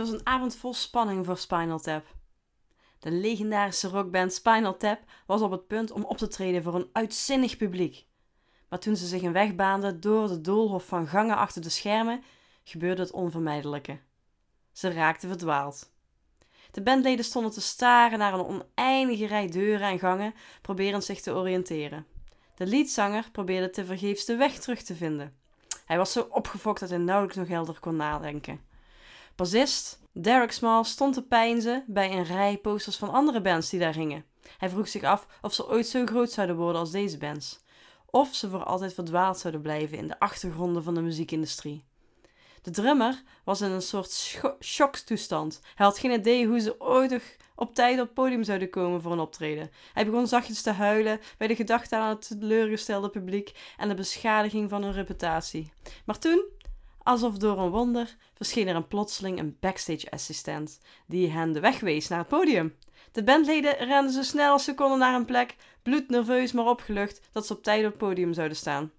was een avond vol spanning voor Spinal Tap. De legendarische rockband Spinal Tap was op het punt om op te treden voor een uitzinnig publiek. Maar toen ze zich een weg baanden door de doolhof van gangen achter de schermen, gebeurde het onvermijdelijke. Ze raakten verdwaald. De bandleden stonden te staren naar een oneindige rij deuren en gangen, proberend zich te oriënteren. De liedzanger probeerde tevergeefs de weg terug te vinden. Hij was zo opgefokt dat hij nauwelijks nog helder kon nadenken. Bassist Derek Small stond te pijnzen bij een rij posters van andere bands die daar hingen. Hij vroeg zich af of ze ooit zo groot zouden worden als deze bands. Of ze voor altijd verdwaald zouden blijven in de achtergronden van de muziekindustrie. De drummer was in een soort shocktoestand. Hij had geen idee hoe ze ooit nog op tijd op het podium zouden komen voor een optreden. Hij begon zachtjes te huilen bij de gedachte aan het teleurgestelde publiek en de beschadiging van hun reputatie. Maar toen, alsof door een wonder, verscheen er een plotseling een backstage-assistent die hen de weg wees naar het podium. De bandleden renden zo snel als ze konden naar een plek, bloednerveus maar opgelucht dat ze op tijd op het podium zouden staan.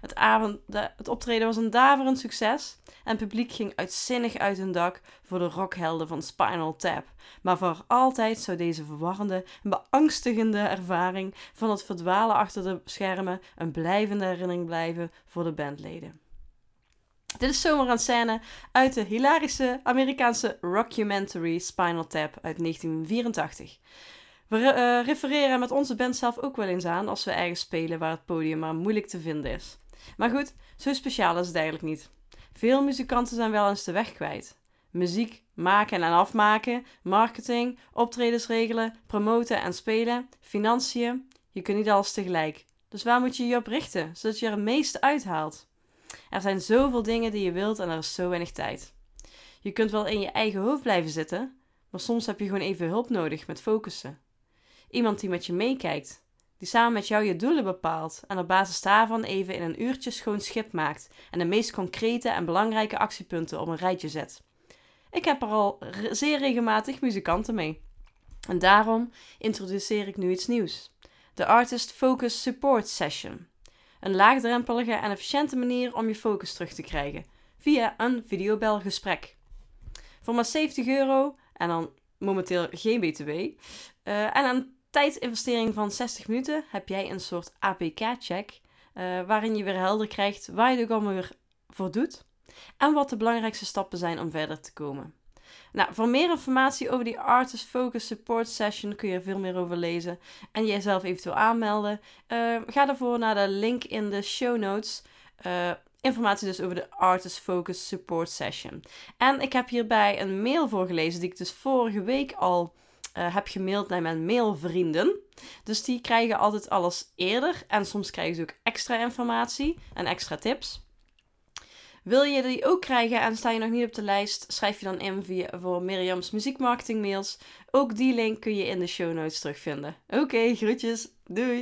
Het, avond, het optreden was een daverend succes en het publiek ging uitzinnig uit hun dak voor de rockhelden van Spinal Tap. Maar voor altijd zou deze verwarrende en beangstigende ervaring van het verdwalen achter de schermen een blijvende herinnering blijven voor de bandleden. Dit is zomaar een scène uit de hilarische Amerikaanse rockumentary Spinal Tap uit 1984. We uh, refereren met onze band zelf ook wel eens aan als we ergens spelen waar het podium maar moeilijk te vinden is. Maar goed, zo speciaal is het eigenlijk niet. Veel muzikanten zijn wel eens de weg kwijt. Muziek maken en afmaken, marketing, optredens regelen, promoten en spelen, financiën. Je kunt niet alles tegelijk. Dus waar moet je je op richten, zodat je er het meeste uithaalt? Er zijn zoveel dingen die je wilt en er is zo weinig tijd. Je kunt wel in je eigen hoofd blijven zitten, maar soms heb je gewoon even hulp nodig met focussen. Iemand die met je meekijkt, die samen met jou je doelen bepaalt en op basis daarvan even in een uurtje schoon schip maakt en de meest concrete en belangrijke actiepunten op een rijtje zet. Ik heb er al zeer regelmatig muzikanten mee. En daarom introduceer ik nu iets nieuws: de Artist Focus Support Session. Een laagdrempelige en efficiënte manier om je focus terug te krijgen via een videobelgesprek. Voor maar 70 euro en dan momenteel geen BTW uh, en een tijdsinvestering van 60 minuten heb jij een soort APK-check uh, waarin je weer helder krijgt waar je de weer voor doet en wat de belangrijkste stappen zijn om verder te komen. Nou, voor meer informatie over die Artist Focus Support Session kun je er veel meer over lezen en jezelf eventueel aanmelden. Uh, ga daarvoor naar de link in de show notes. Uh, informatie dus over de Artist Focus Support Session. En ik heb hierbij een mail voorgelezen die ik dus vorige week al uh, heb gemaild naar mijn mailvrienden. Dus die krijgen altijd alles eerder en soms krijgen ze ook extra informatie en extra tips. Wil je die ook krijgen en sta je nog niet op de lijst, schrijf je dan in via, voor Miriam's muziekmarketing mails. Ook die link kun je in de show notes terugvinden. Oké, groetjes. Doei!